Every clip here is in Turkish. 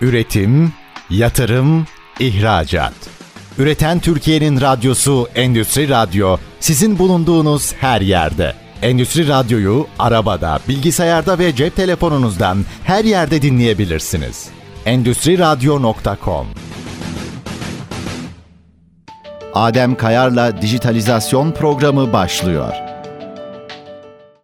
Üretim, yatırım, ihracat. Üreten Türkiye'nin radyosu Endüstri Radyo sizin bulunduğunuz her yerde. Endüstri Radyo'yu arabada, bilgisayarda ve cep telefonunuzdan her yerde dinleyebilirsiniz. Endüstri Radyo.com Adem Kayar'la Dijitalizasyon Programı başlıyor.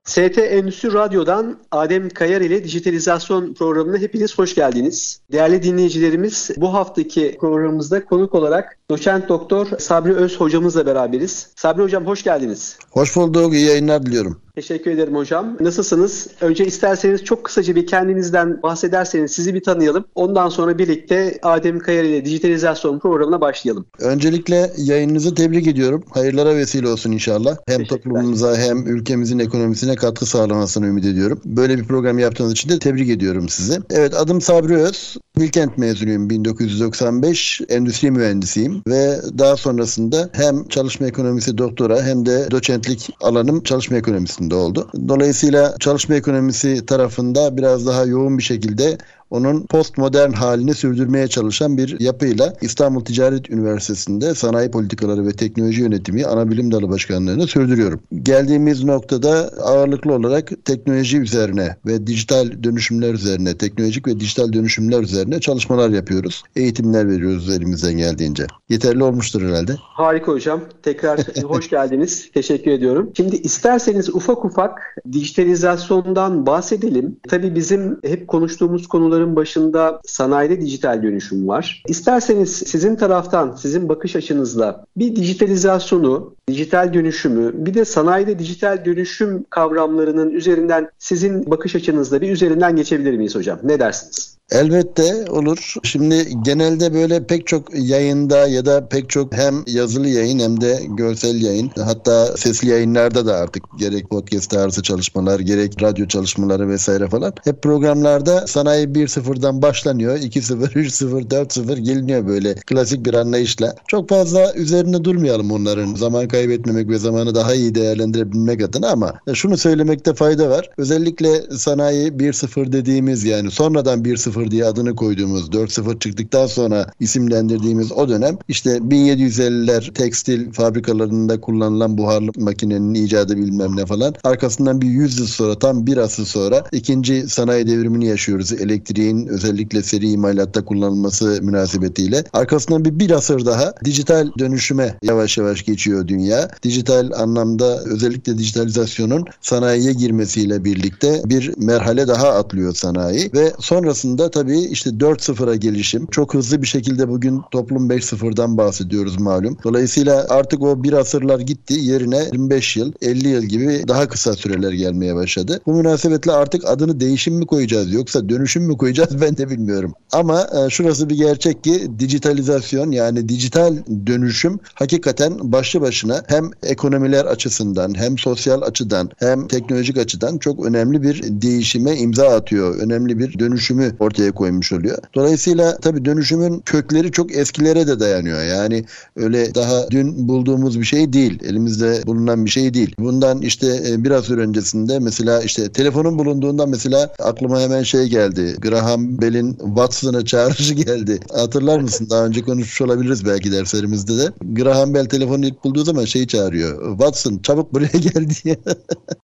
ST Endüstri Radyo'dan Adem Kayar ile dijitalizasyon programına hepiniz hoş geldiniz. Değerli dinleyicilerimiz bu haftaki programımızda konuk olarak doçent doktor Sabri Öz hocamızla beraberiz. Sabri hocam hoş geldiniz. Hoş bulduk, iyi yayınlar diliyorum. Teşekkür ederim hocam. Nasılsınız? Önce isterseniz çok kısaca bir kendinizden bahsederseniz sizi bir tanıyalım. Ondan sonra birlikte Adem Kayar ile dijitalizasyon programına başlayalım. Öncelikle yayınınızı tebrik ediyorum. Hayırlara vesile olsun inşallah. Hem toplumumuza hem ülkemizin ekonomisine katkı sağlamasını ümit ediyorum. Böyle bir program yaptığınız için de tebrik ediyorum sizi. Evet adım Sabri Öz. Bilkent mezunuyum 1995. Endüstri mühendisiyim ve daha sonrasında hem çalışma ekonomisi doktora hem de doçentlik alanım çalışma ekonomisinde oldu. Dolayısıyla çalışma ekonomisi tarafında biraz daha yoğun bir şekilde onun postmodern halini sürdürmeye çalışan bir yapıyla İstanbul Ticaret Üniversitesi'nde sanayi politikaları ve teknoloji yönetimi ana bilim dalı başkanlığını sürdürüyorum. Geldiğimiz noktada ağırlıklı olarak teknoloji üzerine ve dijital dönüşümler üzerine, teknolojik ve dijital dönüşümler üzerine çalışmalar yapıyoruz. Eğitimler veriyoruz elimizden geldiğince. Yeterli olmuştur herhalde. Harika hocam. Tekrar hoş geldiniz. Teşekkür ediyorum. Şimdi isterseniz ufak ufak dijitalizasyondan bahsedelim. Tabii bizim hep konuştuğumuz konular konuların başında sanayide dijital dönüşüm var. İsterseniz sizin taraftan, sizin bakış açınızla bir dijitalizasyonu, dijital dönüşümü, bir de sanayide dijital dönüşüm kavramlarının üzerinden sizin bakış açınızla bir üzerinden geçebilir miyiz hocam? Ne dersiniz? Elbette olur. Şimdi genelde böyle pek çok yayında ya da pek çok hem yazılı yayın hem de görsel yayın hatta sesli yayınlarda da artık gerek podcast tarzı çalışmalar gerek radyo çalışmaları vesaire falan hep programlarda sanayi 1-0'dan başlanıyor. 2-0, 3-0, 4-0 geliniyor böyle klasik bir anlayışla. Çok fazla üzerine durmayalım onların zaman kaybetmemek ve zamanı daha iyi değerlendirebilmek adına ama şunu söylemekte fayda var. Özellikle sanayi 1-0 dediğimiz yani sonradan 1-0 4.0 diye adını koyduğumuz 4.0 çıktıktan sonra isimlendirdiğimiz o dönem işte 1750'ler tekstil fabrikalarında kullanılan buharlı makinenin icadı bilmem ne falan. Arkasından bir 100 yıl sonra tam bir asır sonra ikinci sanayi devrimini yaşıyoruz. Elektriğin özellikle seri imalatta kullanılması münasebetiyle. Arkasından bir bir asır daha dijital dönüşüme yavaş yavaş geçiyor dünya. Dijital anlamda özellikle dijitalizasyonun sanayiye girmesiyle birlikte bir merhale daha atlıyor sanayi ve sonrasında tabii işte 4-0'a gelişim. Çok hızlı bir şekilde bugün toplum 5-0'dan bahsediyoruz malum. Dolayısıyla artık o bir asırlar gitti. Yerine 25 yıl, 50 yıl gibi daha kısa süreler gelmeye başladı. Bu münasebetle artık adını değişim mi koyacağız yoksa dönüşüm mü koyacağız ben de bilmiyorum. Ama e, şurası bir gerçek ki dijitalizasyon yani dijital dönüşüm hakikaten başlı başına hem ekonomiler açısından hem sosyal açıdan hem teknolojik açıdan çok önemli bir değişime imza atıyor. Önemli bir dönüşümü ortaya ortaya koymuş oluyor. Dolayısıyla tabii dönüşümün kökleri çok eskilere de dayanıyor. Yani öyle daha dün bulduğumuz bir şey değil. Elimizde bulunan bir şey değil. Bundan işte e, biraz öncesinde mesela işte telefonun bulunduğunda mesela aklıma hemen şey geldi. Graham Bell'in Watson'a çağrışı geldi. Hatırlar mısın? Daha önce konuşmuş olabiliriz belki derslerimizde de. Graham Bell telefonu ilk bulduğu zaman şey çağırıyor. Watson çabuk buraya gel diye.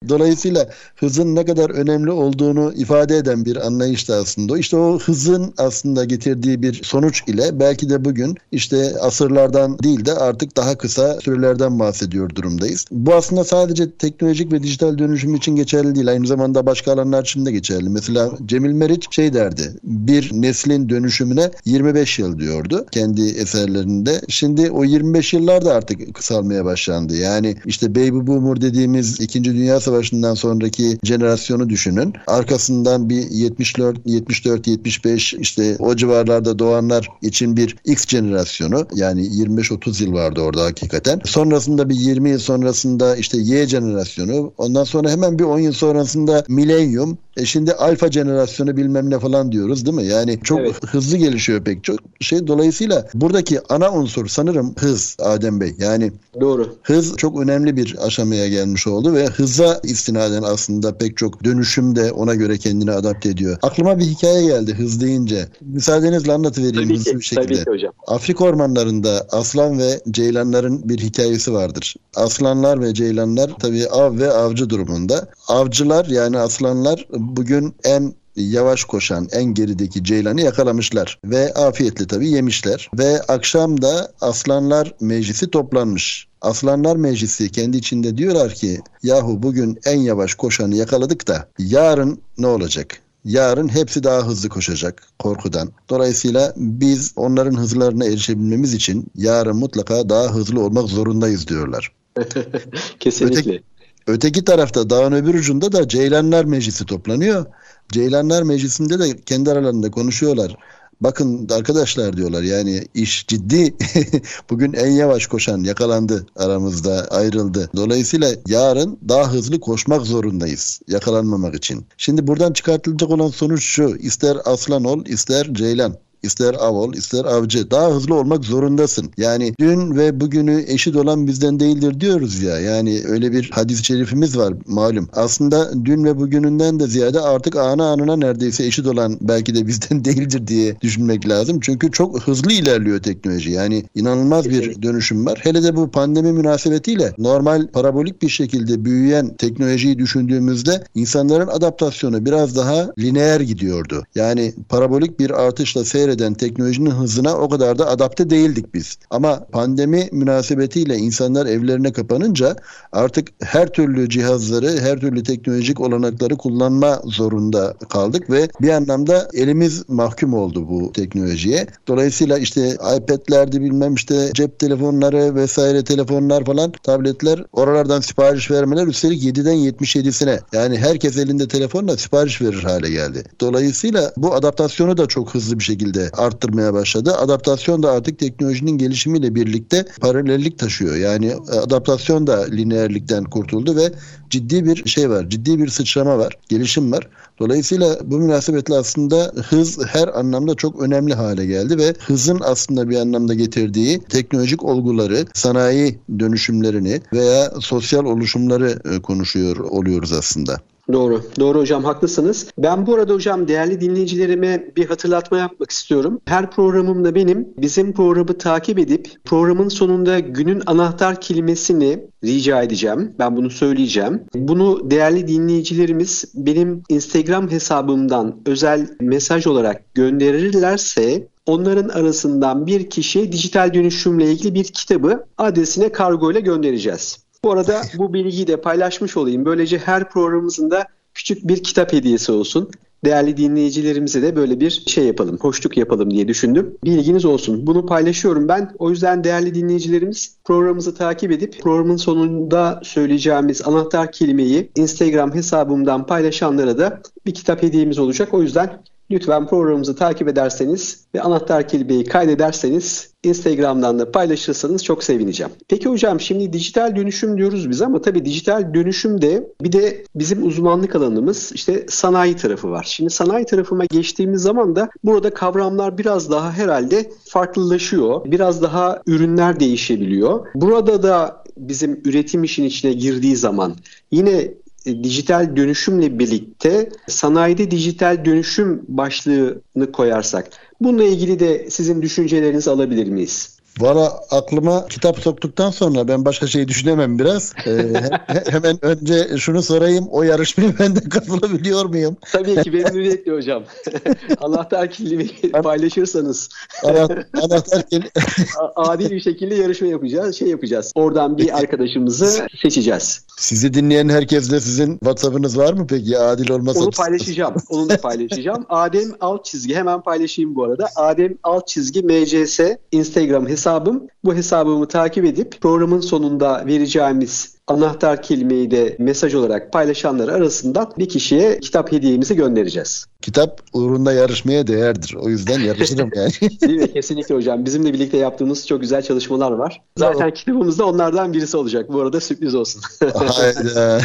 Dolayısıyla hızın ne kadar önemli olduğunu ifade eden bir anlayış da aslında. İşte o hızın aslında getirdiği bir sonuç ile belki de bugün işte asırlardan değil de artık daha kısa sürelerden bahsediyor durumdayız. Bu aslında sadece teknolojik ve dijital dönüşüm için geçerli değil. Aynı zamanda başka alanlar için de geçerli. Mesela Cemil Meriç şey derdi. Bir neslin dönüşümüne 25 yıl diyordu kendi eserlerinde. Şimdi o 25 yıllar da artık kısalmaya başlandı. Yani işte Baby Boomer dediğimiz 2. Dünya Savaşı'ndan sonraki jenerasyonu düşünün. Arkasından bir 74 74 75 işte o civarlarda doğanlar için bir X jenerasyonu yani 25-30 yıl vardı orada hakikaten. Sonrasında bir 20 yıl sonrasında işte Y jenerasyonu. Ondan sonra hemen bir 10 yıl sonrasında milenyum. E şimdi alfa jenerasyonu bilmem ne falan diyoruz değil mi? Yani çok Evet. hızlı gelişiyor pek çok şey. Dolayısıyla buradaki ana unsur sanırım hız Adem Bey. Yani Doğru. Hız çok önemli bir aşamaya gelmiş oldu ve hıza istinaden aslında pek çok dönüşüm de ona göre kendini adapte ediyor. Aklıma bir hikaye geldi hız deyince. Müsaadenizle anlatıvereyim Tabii hızlı ki, bir şekilde. tabii ki hocam. Afrika ormanlarında aslan ve ceylanların bir hikayesi vardır. Aslanlar ve ceylanlar tabii av ve avcı durumunda. Avcılar yani aslanlar bugün en yavaş koşan en gerideki ceylanı yakalamışlar ve afiyetle tabii yemişler ve akşam da aslanlar meclisi toplanmış. Aslanlar Meclisi kendi içinde diyorlar ki yahu bugün en yavaş koşanı yakaladık da yarın ne olacak? Yarın hepsi daha hızlı koşacak korkudan. Dolayısıyla biz onların hızlarına erişebilmemiz için yarın mutlaka daha hızlı olmak zorundayız diyorlar. Kesinlikle. Öteki- Öteki tarafta dağın öbür ucunda da Ceylanlar Meclisi toplanıyor. Ceylanlar Meclisi'nde de kendi aralarında konuşuyorlar. Bakın arkadaşlar diyorlar yani iş ciddi. Bugün en yavaş koşan yakalandı aramızda ayrıldı. Dolayısıyla yarın daha hızlı koşmak zorundayız yakalanmamak için. Şimdi buradan çıkartılacak olan sonuç şu. ister aslan ol ister ceylan. İster av ol, ister avcı. Daha hızlı olmak zorundasın. Yani dün ve bugünü eşit olan bizden değildir diyoruz ya. Yani öyle bir hadis-i şerifimiz var malum. Aslında dün ve bugününden de ziyade artık ana anına neredeyse eşit olan belki de bizden değildir diye düşünmek lazım. Çünkü çok hızlı ilerliyor teknoloji. Yani inanılmaz bir dönüşüm var. Hele de bu pandemi münasebetiyle normal parabolik bir şekilde büyüyen teknolojiyi düşündüğümüzde insanların adaptasyonu biraz daha lineer gidiyordu. Yani parabolik bir artışla seyreden teknolojinin hızına o kadar da adapte değildik biz. Ama pandemi münasebetiyle insanlar evlerine kapanınca artık her türlü cihazları, her türlü teknolojik olanakları kullanma zorunda kaldık ve bir anlamda elimiz mahkum oldu bu teknolojiye. Dolayısıyla işte iPad'lerdi bilmem işte cep telefonları vesaire telefonlar falan tabletler oralardan sipariş vermeler üstelik 7'den 77'sine yani herkes elinde telefonla sipariş verir hale geldi. Dolayısıyla bu adaptasyonu da çok hızlı bir şekilde arttırmaya başladı. Adaptasyon da artık teknolojinin gelişimiyle birlikte paralellik taşıyor. Yani adaptasyon da lineerlikten kurtuldu ve ciddi bir şey var. Ciddi bir sıçrama var. Gelişim var. Dolayısıyla bu münasebetle aslında hız her anlamda çok önemli hale geldi ve hızın aslında bir anlamda getirdiği teknolojik olguları, sanayi dönüşümlerini veya sosyal oluşumları e, konuşuyor oluyoruz aslında. Doğru. Doğru hocam haklısınız. Ben bu arada hocam değerli dinleyicilerime bir hatırlatma yapmak istiyorum. Her programımda benim bizim programı takip edip programın sonunda günün anahtar kelimesini rica edeceğim. Ben bunu söyleyeceğim. Bunu değerli dinleyicilerimiz benim Instagram hesabımdan özel mesaj olarak gönderirlerse Onların arasından bir kişiye dijital dönüşümle ilgili bir kitabı adresine kargo ile göndereceğiz. Bu arada bu bilgiyi de paylaşmış olayım. Böylece her programımızın da küçük bir kitap hediyesi olsun. Değerli dinleyicilerimize de böyle bir şey yapalım, hoşluk yapalım diye düşündüm. Bilginiz olsun. Bunu paylaşıyorum ben. O yüzden değerli dinleyicilerimiz programımızı takip edip programın sonunda söyleyeceğimiz anahtar kelimeyi Instagram hesabımdan paylaşanlara da bir kitap hediyemiz olacak. O yüzden Lütfen programımızı takip ederseniz ve anahtar kelimeyi kaydederseniz Instagram'dan da paylaşırsanız çok sevineceğim. Peki hocam şimdi dijital dönüşüm diyoruz biz ama tabii dijital dönüşümde bir de bizim uzmanlık alanımız işte sanayi tarafı var. Şimdi sanayi tarafıma geçtiğimiz zaman da burada kavramlar biraz daha herhalde farklılaşıyor. Biraz daha ürünler değişebiliyor. Burada da bizim üretim işin içine girdiği zaman yine dijital dönüşümle birlikte sanayide dijital dönüşüm başlığını koyarsak bununla ilgili de sizin düşüncelerinizi alabilir miyiz? Valla aklıma kitap soktuktan sonra ben başka şey düşünemem biraz. Ee, he- hemen önce şunu sorayım. O yarışmaya ben de katılabiliyor muyum? Tabii ki memnuniyetle hocam. Anahtar kelimeyi paylaşırsanız Ana- Anahtar kel- a- adil bir şekilde yarışma yapacağız. Şey yapacağız. Oradan bir arkadaşımızı seçeceğiz. Sizi dinleyen herkesle sizin WhatsApp'ınız var mı peki? Adil olmasa. Onu paylaşacağım. Onu da paylaşacağım. Adem alt çizgi hemen paylaşayım bu arada. Adem alt çizgi MCS Instagram hesabım. Bu hesabımı takip edip programın sonunda vereceğimiz Anahtar kelimeyi de mesaj olarak paylaşanlar arasından bir kişiye kitap hediyemizi göndereceğiz. Kitap uğrunda yarışmaya değerdir. O yüzden yarışırım yani. Değil mi? Kesinlikle hocam. Bizimle birlikte yaptığımız çok güzel çalışmalar var. Zaten kitabımız da onlardan birisi olacak. Bu arada sürpriz olsun. Hayda.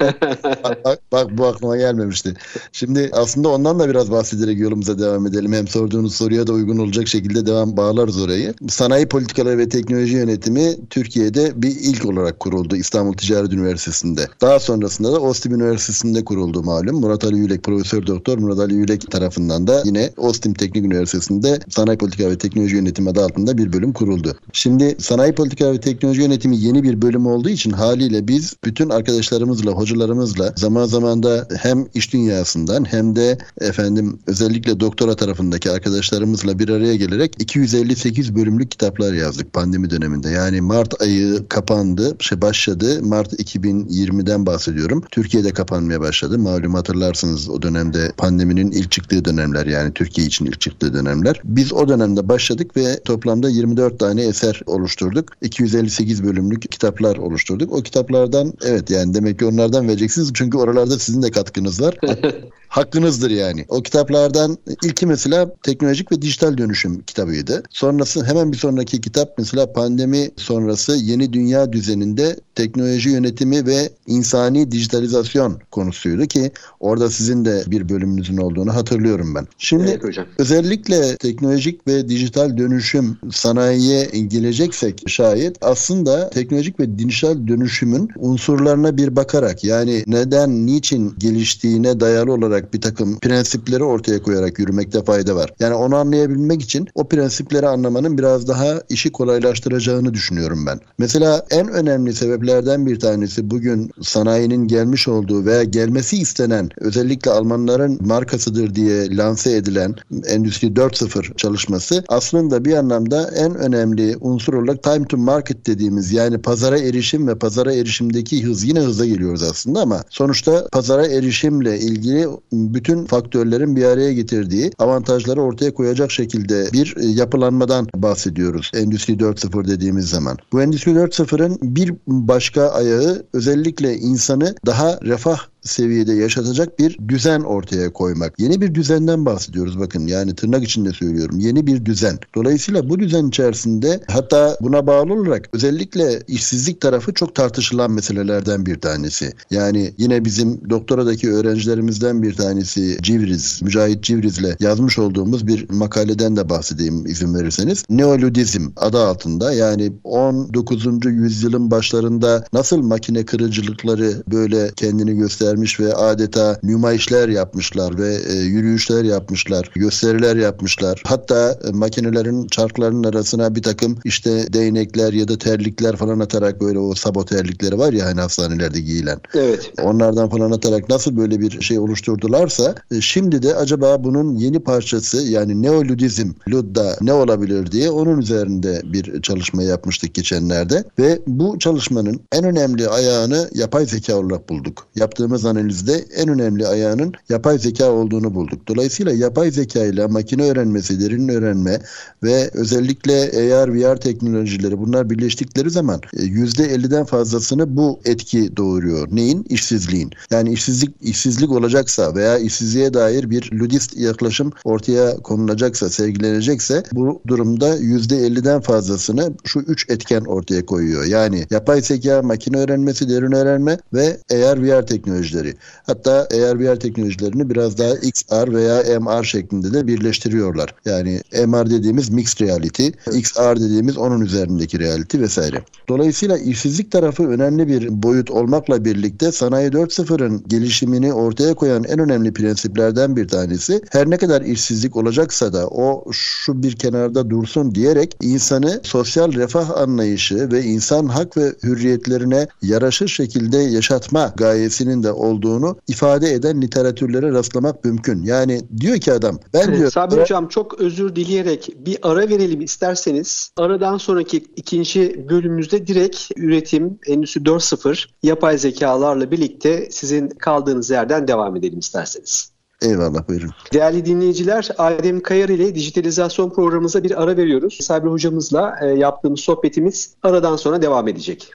bak, bak bu aklıma gelmemişti. Şimdi aslında ondan da biraz bahsederek yolumuza devam edelim. Hem sorduğunuz soruya da uygun olacak şekilde devam bağlarız orayı. Sanayi Politikaları ve Teknoloji Yönetimi Türkiye'de bir ilk olarak kuruldu İstanbul Ticaret Üniversitesi'nde. Daha sonrasında da Ostim Üniversitesi'nde kuruldu malum. Murat Ali Yülek Profesör Doktor Murat Ali Yülek tarafından da yine Ostim Teknik Üniversitesi'nde Sanayi Politika ve Teknoloji Yönetimi adı altında bir bölüm kuruldu. Şimdi Sanayi Politika ve Teknoloji Yönetimi yeni bir bölüm olduğu için haliyle biz bütün arkadaşlarımızla, hocalarımızla zaman zaman da hem iş dünyasından hem de efendim özellikle doktora tarafındaki arkadaşlarımızla bir araya gelerek 258 bölümlük kitaplar yazdık pandemi döneminde. Yani Mart ayı kapandı, şey başladı. Mart 2020'den bahsediyorum. Türkiye'de kapanmaya başladı. Malum hatırlarsınız o dönemde pandeminin ilk çıktığı dönemler yani Türkiye için ilk çıktığı dönemler. Biz o dönemde başladık ve toplamda 24 tane eser oluşturduk. 258 bölümlük kitaplar oluşturduk. O kitaplardan evet yani demek ki onlardan vereceksiniz çünkü oralarda sizin de katkınız var. hakkınızdır yani. O kitaplardan ilki mesela teknolojik ve dijital dönüşüm kitabıydı. Sonrası hemen bir sonraki kitap mesela pandemi sonrası yeni dünya düzeninde teknoloji yönetimi ve insani dijitalizasyon konusuydu ki orada sizin de bir bölümünüzün olduğunu hatırlıyorum ben. Şimdi evet hocam. özellikle teknolojik ve dijital dönüşüm sanayiye geleceksek şayet aslında teknolojik ve dijital dönüşümün unsurlarına bir bakarak yani neden, niçin geliştiğine dayalı olarak bir takım prensipleri ortaya koyarak yürümekte fayda var. Yani onu anlayabilmek için o prensipleri anlamanın biraz daha işi kolaylaştıracağını düşünüyorum ben. Mesela en önemli sebeplerden bir tanesi bugün sanayinin gelmiş olduğu veya gelmesi istenen özellikle Almanların markasıdır diye lanse edilen Endüstri 4.0 çalışması aslında bir anlamda en önemli unsur olarak time to market dediğimiz yani pazara erişim ve pazara erişimdeki hız yine hıza geliyoruz aslında ama sonuçta pazara erişimle ilgili bütün faktörlerin bir araya getirdiği avantajları ortaya koyacak şekilde bir yapılanmadan bahsediyoruz. Endüstri 4.0 dediğimiz zaman. Bu Endüstri 4.0'ın bir başka ayağı özellikle insanı daha refah seviyede yaşatacak bir düzen ortaya koymak. Yeni bir düzenden bahsediyoruz bakın yani tırnak içinde söylüyorum. Yeni bir düzen. Dolayısıyla bu düzen içerisinde hatta buna bağlı olarak özellikle işsizlik tarafı çok tartışılan meselelerden bir tanesi. Yani yine bizim doktoradaki öğrencilerimizden bir tanesi Civriz, Mücahit Civriz'le yazmış olduğumuz bir makaleden de bahsedeyim izin verirseniz. Neoludizm adı altında yani 19. yüzyılın başlarında nasıl makine kırıcılıkları böyle kendini göster vermiş ve adeta nümayişler yapmışlar ve e, yürüyüşler yapmışlar, gösteriler yapmışlar. Hatta e, makinelerin çarklarının arasına bir takım işte değnekler ya da terlikler falan atarak böyle o sabot terlikleri var ya hani hastanelerde giyilen. Evet. Onlardan falan atarak nasıl böyle bir şey oluşturdularsa e, şimdi de acaba bunun yeni parçası yani neoludizm, Ludda ne olabilir diye onun üzerinde bir çalışma yapmıştık geçenlerde ve bu çalışmanın en önemli ayağını yapay zeka olarak bulduk. Yaptığımız yaptığımız analizde en önemli ayağının yapay zeka olduğunu bulduk. Dolayısıyla yapay zeka ile makine öğrenmesi, derin öğrenme ve özellikle AR, VR teknolojileri bunlar birleştikleri zaman %50'den e, fazlasını bu etki doğuruyor. Neyin? İşsizliğin. Yani işsizlik işsizlik olacaksa veya işsizliğe dair bir ludist yaklaşım ortaya konulacaksa, sergilenecekse bu durumda %50'den fazlasını şu üç etken ortaya koyuyor. Yani yapay zeka, makine öğrenmesi, derin öğrenme ve AR, VR teknolojileri teknolojileri. Hatta eğer VR teknolojilerini biraz daha XR veya MR şeklinde de birleştiriyorlar. Yani MR dediğimiz mixed reality, XR dediğimiz onun üzerindeki reality vesaire. Dolayısıyla işsizlik tarafı önemli bir boyut olmakla birlikte Sanayi 4.0'ın gelişimini ortaya koyan en önemli prensiplerden bir tanesi her ne kadar işsizlik olacaksa da o şu bir kenarda dursun diyerek insanı sosyal refah anlayışı ve insan hak ve hürriyetlerine yaraşır şekilde yaşatma gayesinin de olduğunu ifade eden literatürlere rastlamak mümkün. Yani diyor ki adam ben diyor. Sabri Hocam çok özür dileyerek bir ara verelim isterseniz. Aradan sonraki ikinci bölümümüzde direkt üretim Endüstri 4.0 yapay zekalarla birlikte sizin kaldığınız yerden devam edelim isterseniz. Eyvallah buyurun. Değerli dinleyiciler Adem Kayar ile dijitalizasyon programımıza bir ara veriyoruz. Sabri hocamızla e, yaptığımız sohbetimiz aradan sonra devam edecek.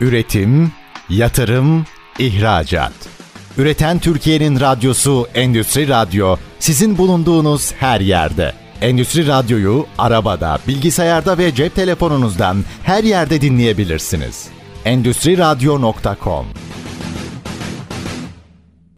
Üretim, yatırım, ihracat. Üreten Türkiye'nin radyosu Endüstri Radyo sizin bulunduğunuz her yerde. Endüstri Radyo'yu arabada, bilgisayarda ve cep telefonunuzdan her yerde dinleyebilirsiniz. Endüstri Radyo.com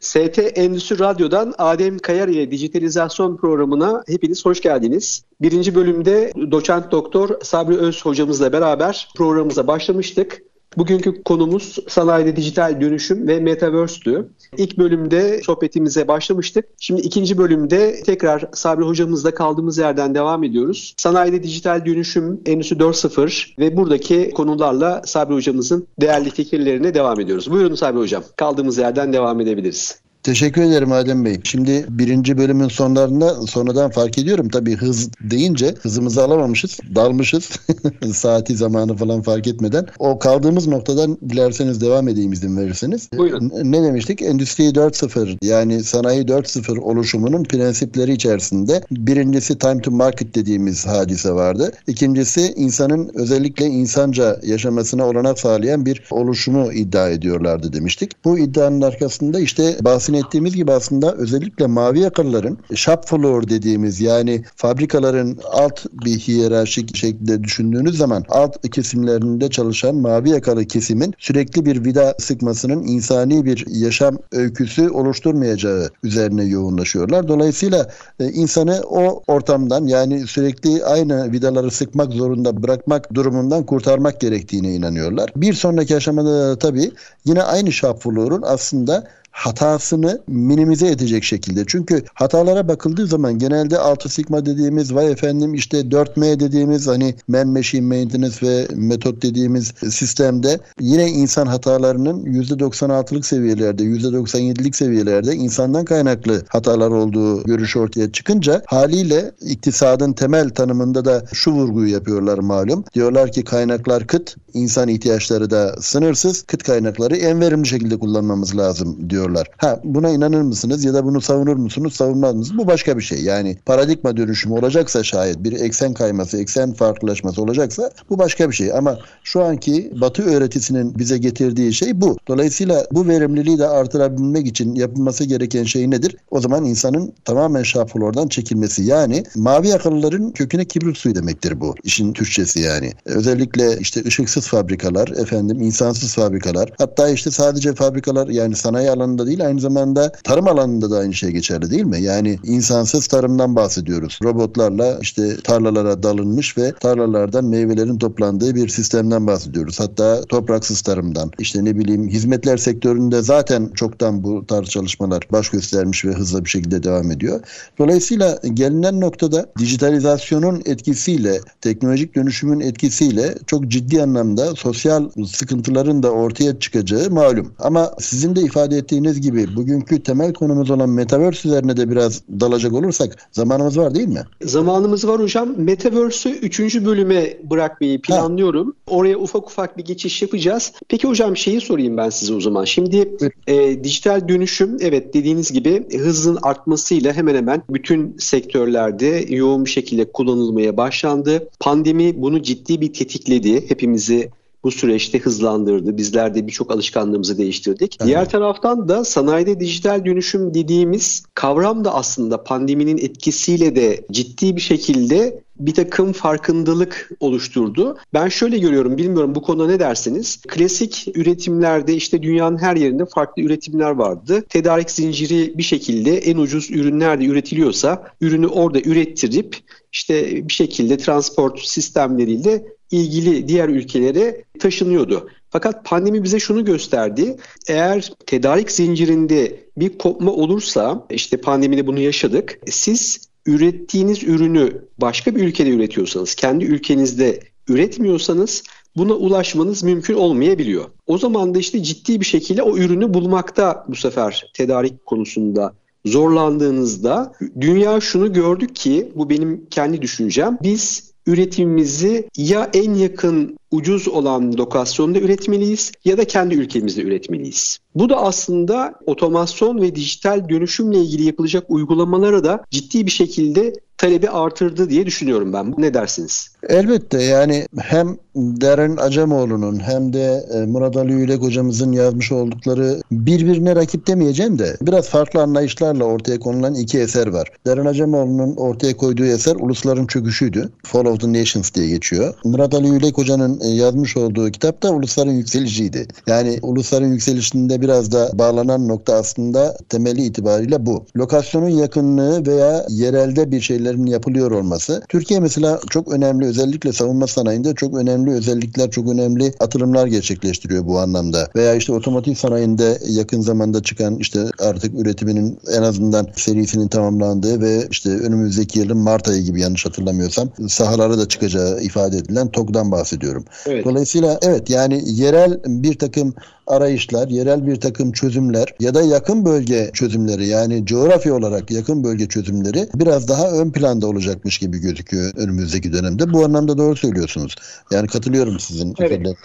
ST Endüstri Radyo'dan Adem Kayar ile dijitalizasyon programına hepiniz hoş geldiniz. Birinci bölümde doçent doktor Sabri Öz hocamızla beraber programımıza başlamıştık. Bugünkü konumuz sanayide dijital dönüşüm ve metaverse'tü. İlk bölümde sohbetimize başlamıştık. Şimdi ikinci bölümde tekrar Sabri hocamızla kaldığımız yerden devam ediyoruz. Sanayide dijital dönüşüm Endüstri 4.0 ve buradaki konularla Sabri hocamızın değerli fikirlerine devam ediyoruz. Buyurun Sabri hocam. Kaldığımız yerden devam edebiliriz. Teşekkür ederim Adem Bey. Şimdi birinci bölümün sonlarında sonradan fark ediyorum. Tabii hız deyince hızımızı alamamışız. Dalmışız. Saati zamanı falan fark etmeden. O kaldığımız noktadan dilerseniz devam edeyim izin verirseniz. Buyurun. Ne demiştik? Endüstri 4.0 yani sanayi 4.0 oluşumunun prensipleri içerisinde birincisi time to market dediğimiz hadise vardı. İkincisi insanın özellikle insanca yaşamasına olanak sağlayan bir oluşumu iddia ediyorlardı demiştik. Bu iddianın arkasında işte bahsi bahsettiğimiz gibi aslında özellikle mavi yakalıların shop floor dediğimiz yani fabrikaların alt bir hiyerarşik şekilde düşündüğünüz zaman alt kesimlerinde çalışan mavi yakalı kesimin sürekli bir vida sıkmasının insani bir yaşam öyküsü oluşturmayacağı üzerine yoğunlaşıyorlar. Dolayısıyla e, insanı o ortamdan yani sürekli aynı vidaları sıkmak zorunda bırakmak durumundan kurtarmak gerektiğine inanıyorlar. Bir sonraki aşamada da tabii yine aynı floor'un aslında hatasını minimize edecek şekilde. Çünkü hatalara bakıldığı zaman genelde 6 sigma dediğimiz vay efendim işte 4M dediğimiz hani man machine maintenance ve metot dediğimiz sistemde yine insan hatalarının %96'lık seviyelerde %97'lik seviyelerde insandan kaynaklı hatalar olduğu görüşü ortaya çıkınca haliyle iktisadın temel tanımında da şu vurguyu yapıyorlar malum. Diyorlar ki kaynaklar kıt, insan ihtiyaçları da sınırsız. Kıt kaynakları en verimli şekilde kullanmamız lazım diyor diyorlar. Ha buna inanır mısınız ya da bunu savunur musunuz savunmaz mısınız? Bu başka bir şey. Yani paradigma dönüşümü olacaksa şayet bir eksen kayması, eksen farklılaşması olacaksa bu başka bir şey. Ama şu anki Batı öğretisinin bize getirdiği şey bu. Dolayısıyla bu verimliliği de artırabilmek için yapılması gereken şey nedir? O zaman insanın tamamen şafulordan çekilmesi. Yani mavi yakalıların köküne kibrit suyu demektir bu. İşin Türkçesi yani. Özellikle işte ışıksız fabrikalar, efendim insansız fabrikalar. Hatta işte sadece fabrikalar yani sanayi alanı alanında değil aynı zamanda tarım alanında da aynı şey geçerli değil mi? Yani insansız tarımdan bahsediyoruz. Robotlarla işte tarlalara dalınmış ve tarlalardan meyvelerin toplandığı bir sistemden bahsediyoruz. Hatta topraksız tarımdan. işte ne bileyim hizmetler sektöründe zaten çoktan bu tarz çalışmalar baş göstermiş ve hızlı bir şekilde devam ediyor. Dolayısıyla gelinen noktada dijitalizasyonun etkisiyle, teknolojik dönüşümün etkisiyle çok ciddi anlamda sosyal sıkıntıların da ortaya çıkacağı malum. Ama sizin de ifade ettiğiniz bahsettiğiniz gibi bugünkü temel konumuz olan Metaverse üzerine de biraz dalacak olursak zamanımız var değil mi? Zamanımız var hocam. Metaverse'ü 3. bölüme bırakmayı planlıyorum. Ha. Oraya ufak ufak bir geçiş yapacağız. Peki hocam şeyi sorayım ben size o zaman. Şimdi e, dijital dönüşüm evet dediğiniz gibi hızın artmasıyla hemen hemen bütün sektörlerde yoğun bir şekilde kullanılmaya başlandı. Pandemi bunu ciddi bir tetikledi. Hepimizi bu süreçte hızlandırdı. Bizler de birçok alışkanlığımızı değiştirdik. Evet. Diğer taraftan da sanayide dijital dönüşüm dediğimiz kavram da aslında pandeminin etkisiyle de ciddi bir şekilde bir takım farkındalık oluşturdu. Ben şöyle görüyorum, bilmiyorum bu konuda ne dersiniz? Klasik üretimlerde işte dünyanın her yerinde farklı üretimler vardı. Tedarik zinciri bir şekilde en ucuz ürünler de üretiliyorsa ürünü orada ürettirip işte bir şekilde transport sistemleriyle ilgili diğer ülkelere taşınıyordu. Fakat pandemi bize şunu gösterdi. Eğer tedarik zincirinde bir kopma olursa işte pandemide bunu yaşadık. Siz ürettiğiniz ürünü başka bir ülkede üretiyorsanız, kendi ülkenizde üretmiyorsanız buna ulaşmanız mümkün olmayabiliyor. O zaman da işte ciddi bir şekilde o ürünü bulmakta bu sefer tedarik konusunda zorlandığınızda dünya şunu gördük ki bu benim kendi düşüncem. Biz üretimimizi ya en yakın ucuz olan lokasyonda üretmeliyiz ya da kendi ülkemizde üretmeliyiz. Bu da aslında otomasyon ve dijital dönüşümle ilgili yapılacak uygulamalara da ciddi bir şekilde talebi artırdı diye düşünüyorum ben. Ne dersiniz? Elbette yani hem Deren Acemoğlu'nun hem de e, Murat Ali Ülek hocamızın yazmış oldukları birbirine rakip demeyeceğim de biraz farklı anlayışlarla ortaya konulan iki eser var. Deren Acemoğlu'nun ortaya koyduğu eser Ulusların Çöküşü'ydü. Fall of the Nations diye geçiyor. Murat Ali Ülek hocanın e, yazmış olduğu kitap da Ulusların Yükselişi'ydi. Yani Ulusların Yükselişi'nde biraz da bağlanan nokta aslında temeli itibariyle bu. Lokasyonun yakınlığı veya yerelde bir şeylerin yapılıyor olması. Türkiye mesela çok önemli özellikle savunma sanayinde çok önemli özellikler, çok önemli atılımlar gerçekleştiriyor bu anlamda. Veya işte otomotiv sanayinde yakın zamanda çıkan işte artık üretiminin en azından serisinin tamamlandığı ve işte önümüzdeki yılın Mart ayı gibi yanlış hatırlamıyorsam sahalara da çıkacağı ifade edilen TOG'dan bahsediyorum. Evet. Dolayısıyla evet yani yerel bir takım arayışlar, yerel bir takım çözümler ya da yakın bölge çözümleri yani coğrafya olarak yakın bölge çözümleri biraz daha ön planda olacakmış gibi gözüküyor önümüzdeki dönemde. Bu anlamda doğru söylüyorsunuz. Yani katılıyorum sizin evet.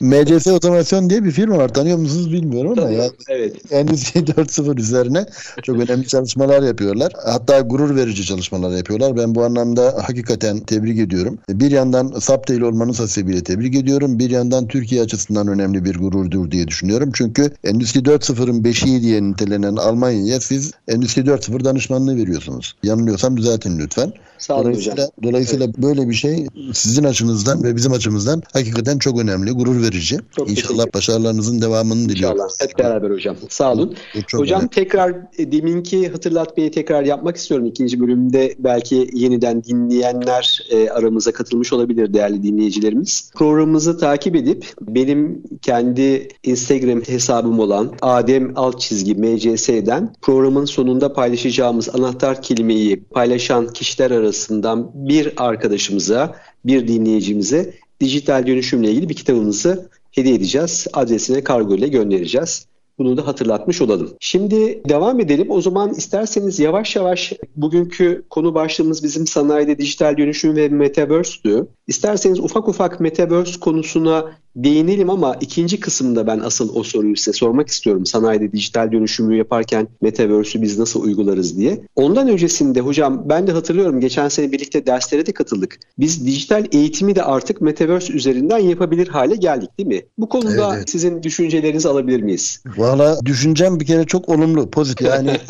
MCS Otomasyon diye bir firma var. Tanıyor musunuz bilmiyorum ama ya. Evet. Endüstri 4.0 üzerine çok önemli çalışmalar yapıyorlar. Hatta gurur verici çalışmalar yapıyorlar. Ben bu anlamda hakikaten tebrik ediyorum. Bir yandan Saptail olmanız hasebiyle tebrik ediyorum. Bir yandan Türkiye açısından önemli bir gururdur diye düşünüyorum. Çünkü Endüstri 4.0'ın beşiği diye nitelenen Almanya'ya siz Endüstri 4.0 danışmanlığı veriyorsunuz. Yanılıyorsam düzeltin lütfen. Sağ dolayısıyla, hocam. Dolayısıyla evet. böyle bir şey sizin açınızdan ve bizim açımızdan hakikaten çok önemli, gurur verici. Çok İnşallah başarılarınızın devamını diliyorum. İnşallah. Hep beraber hocam. Sağ olun. Çok hocam önemli. tekrar e, deminki hatırlatmayı tekrar yapmak istiyorum. İkinci bölümde belki yeniden dinleyenler e, aramıza katılmış olabilir değerli dinleyicilerimiz. Programımızı takip edip benim kendi Instagram hesabım olan Adem alt çizgi MCS'den programın sonunda paylaşacağımız anahtar kelimeyi paylaşan kişiler arasında arasından bir arkadaşımıza, bir dinleyicimize dijital dönüşümle ilgili bir kitabımızı hediye edeceğiz. Adresine kargo ile göndereceğiz. Bunu da hatırlatmış olalım. Şimdi devam edelim. O zaman isterseniz yavaş yavaş bugünkü konu başlığımız bizim sanayide dijital dönüşüm ve metaverse'tü. İsterseniz ufak ufak metaverse konusuna değinelim ama ikinci kısımda ben asıl o soruyu size sormak istiyorum. Sanayide dijital dönüşümü yaparken Metaverse'ü biz nasıl uygularız diye. Ondan öncesinde hocam ben de hatırlıyorum geçen sene birlikte derslere de katıldık. Biz dijital eğitimi de artık Metaverse üzerinden yapabilir hale geldik değil mi? Bu konuda evet. sizin düşüncelerinizi alabilir miyiz? Valla düşüncem bir kere çok olumlu, pozitif. Yani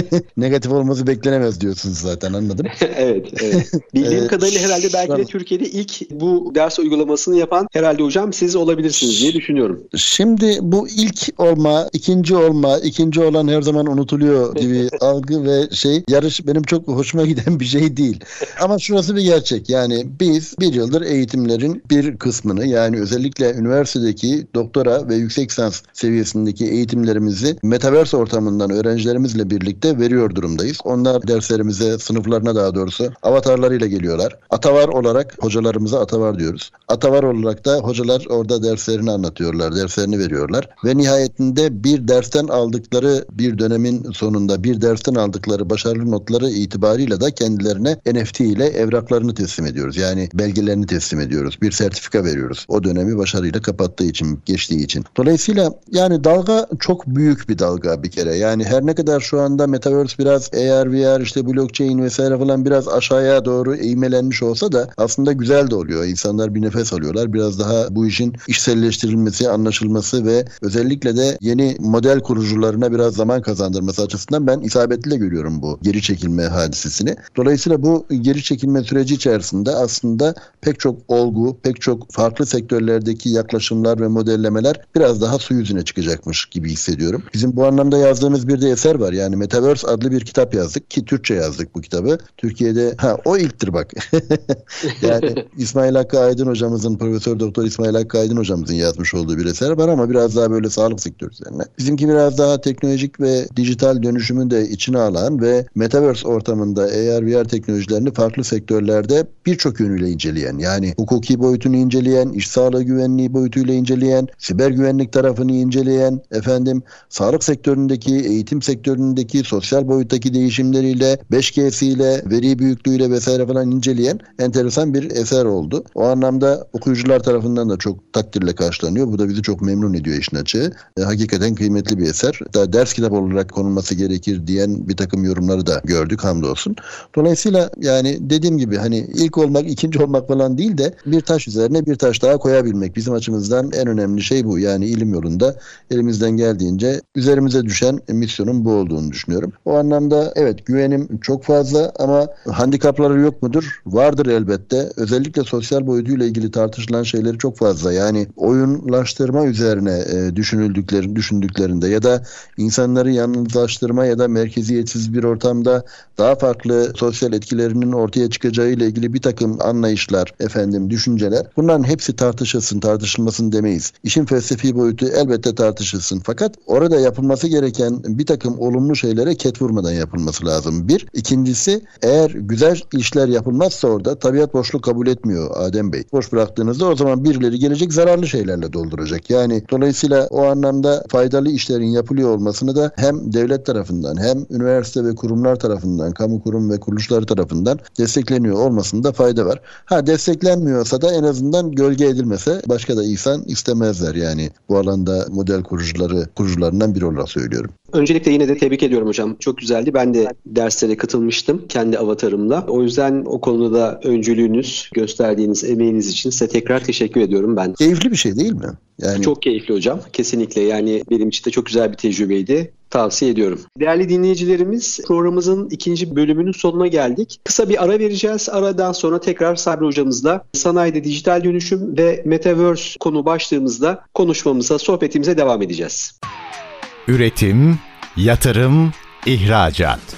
negatif olması beklenemez diyorsunuz zaten anladım. evet, evet. Bildiğim kadarıyla herhalde belki de Türkiye'de ilk bu ders uygulamasını yapan herhalde hocam siz olabilirsiniz diye düşünüyorum. Şimdi bu ilk olma, ikinci olma, ikinci olan her zaman unutuluyor gibi algı ve şey yarış benim çok hoşuma giden bir şey değil. Ama şurası bir gerçek. Yani biz bir yıldır eğitimlerin bir kısmını yani özellikle üniversitedeki doktora ve yüksek lisans seviyesindeki eğitimlerimizi metaverse ortamından öğrencilerimizle birlikte veriyor durumdayız. Onlar derslerimize, sınıflarına daha doğrusu avatarlarıyla geliyorlar. Atavar olarak hocalarımıza atavar diyoruz. Atavar olarak da hocalar orada derslerini anlatıyorlar, derslerini veriyorlar ve nihayetinde bir dersten aldıkları bir dönemin sonunda bir dersten aldıkları başarılı notları itibarıyla da kendilerine NFT ile evraklarını teslim ediyoruz. Yani belgelerini teslim ediyoruz. Bir sertifika veriyoruz. O dönemi başarıyla kapattığı için, geçtiği için. Dolayısıyla yani dalga çok büyük bir dalga bir kere. Yani her ne kadar şu anda Metaverse biraz AR, VR, işte blockchain vesaire falan biraz aşağıya doğru eğmelenmiş olsa da aslında güzel de oluyor. İnsanlar bir nefes alıyorlar. Biraz daha bu işin işselleştirilmesi, anlaşılması ve özellikle de yeni model kurucularına biraz zaman kazandırması açısından ben isabetli görüyorum bu geri çekilme hadisesini. Dolayısıyla bu geri çekilme süreci içerisinde aslında pek çok olgu, pek çok farklı sektörlerdeki yaklaşımlar ve modellemeler biraz daha su yüzüne çıkacakmış gibi hissediyorum. Bizim bu anlamda yazdığımız bir de eser var. Yani Metaverse adlı bir kitap yazdık ki Türkçe yazdık bu kitabı. Türkiye'de ha o ilktir bak. yani İsmail Hakkı Aydın hocamızın Profesör Doktor İsmail Hakkı Aydın hocamızın yazmış olduğu bir eser var ama biraz daha böyle sağlık sektörü üzerine. Bizimki biraz daha teknolojik ve dijital dönüşümü de içine alan ve Metaverse ortamında AR VR teknolojilerini farklı sektörlerde birçok yönüyle inceleyen yani hukuki boyutunu inceleyen, iş sağlığı güvenliği boyutuyla inceleyen, siber güvenlik tarafını inceleyen, efendim sağlık sektöründeki, eğitim sektöründeki, sosyal boyuttaki değişimleriyle, 5G'siyle, veri büyüklüğüyle vesaire falan inceleyen enteresan bir eser oldu. O anlamda okuyucular tarafından da çok takdirle karşılanıyor. Bu da bizi çok memnun ediyor işin açığı. E, hakikaten kıymetli bir eser. Daha ders kitap olarak konulması gerekir diyen bir takım yorumları da gördük hamdolsun. Dolayısıyla yani dediğim gibi hani ilk olmak, ikinci olmak falan değil de bir taş üzerine bir taş daha koyabilmek bizim açımızdan en önemli şey bu. Yani ilim yolunda elimizden geldiğince üzerimize düşen misyonun bu olduğunu düşünüyorum. O anlamda evet güvenim çok fazla ama handikapları yok mudur? Vardır elbette. Sosyal boyutuyla ilgili tartışılan şeyleri çok fazla. Yani oyunlaştırma üzerine e, düşünüldükleri, düşündüklerinde ya da insanları yalnızlaştırma ya da merkeziyetsiz bir ortamda daha farklı sosyal etkilerinin ortaya çıkacağı ile ilgili bir takım anlayışlar, efendim düşünceler. Bunların hepsi tartışılsın, tartışılmasın demeyiz. İşin felsefi boyutu elbette tartışılsın. Fakat orada yapılması gereken bir takım olumlu şeylere ket vurmadan yapılması lazım. Bir. ikincisi eğer güzel işler yapılmazsa orada tabiat boşluk kabul etmiyor Adem Bey. Boş bıraktığınızda o zaman birileri gelecek zararlı şeylerle dolduracak. Yani dolayısıyla o anlamda faydalı işlerin yapılıyor olmasını da hem devlet tarafından hem üniversite ve kurumlar tarafından, kamu kurum ve kuruluşları tarafından destekleniyor olmasında fayda var. Ha desteklenmiyorsa da en azından gölge edilmese başka da insan istemezler yani. Bu alanda model kurucuları kurucularından biri olarak söylüyorum. Öncelikle yine de tebrik ediyorum hocam. Çok güzeldi. Ben de derslere katılmıştım kendi avatarımla. O yüzden o konuda da öncülüğünüz, gösterdiğiniz emeğiniz için size tekrar teşekkür ediyorum ben. Keyifli bir şey değil mi? Yani... Çok keyifli hocam. Kesinlikle. Yani benim için de çok güzel bir tecrübeydi. Tavsiye ediyorum. Değerli dinleyicilerimiz programımızın ikinci bölümünün sonuna geldik. Kısa bir ara vereceğiz. Aradan sonra tekrar Sabri hocamızla sanayide dijital dönüşüm ve metaverse konu başlığımızda konuşmamıza, sohbetimize devam edeceğiz. Üretim, yatırım, ihracat.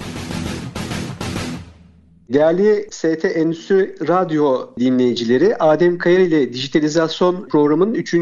Değerli ST Endüstri Radyo dinleyicileri, Adem Kayar ile Dijitalizasyon programının 3.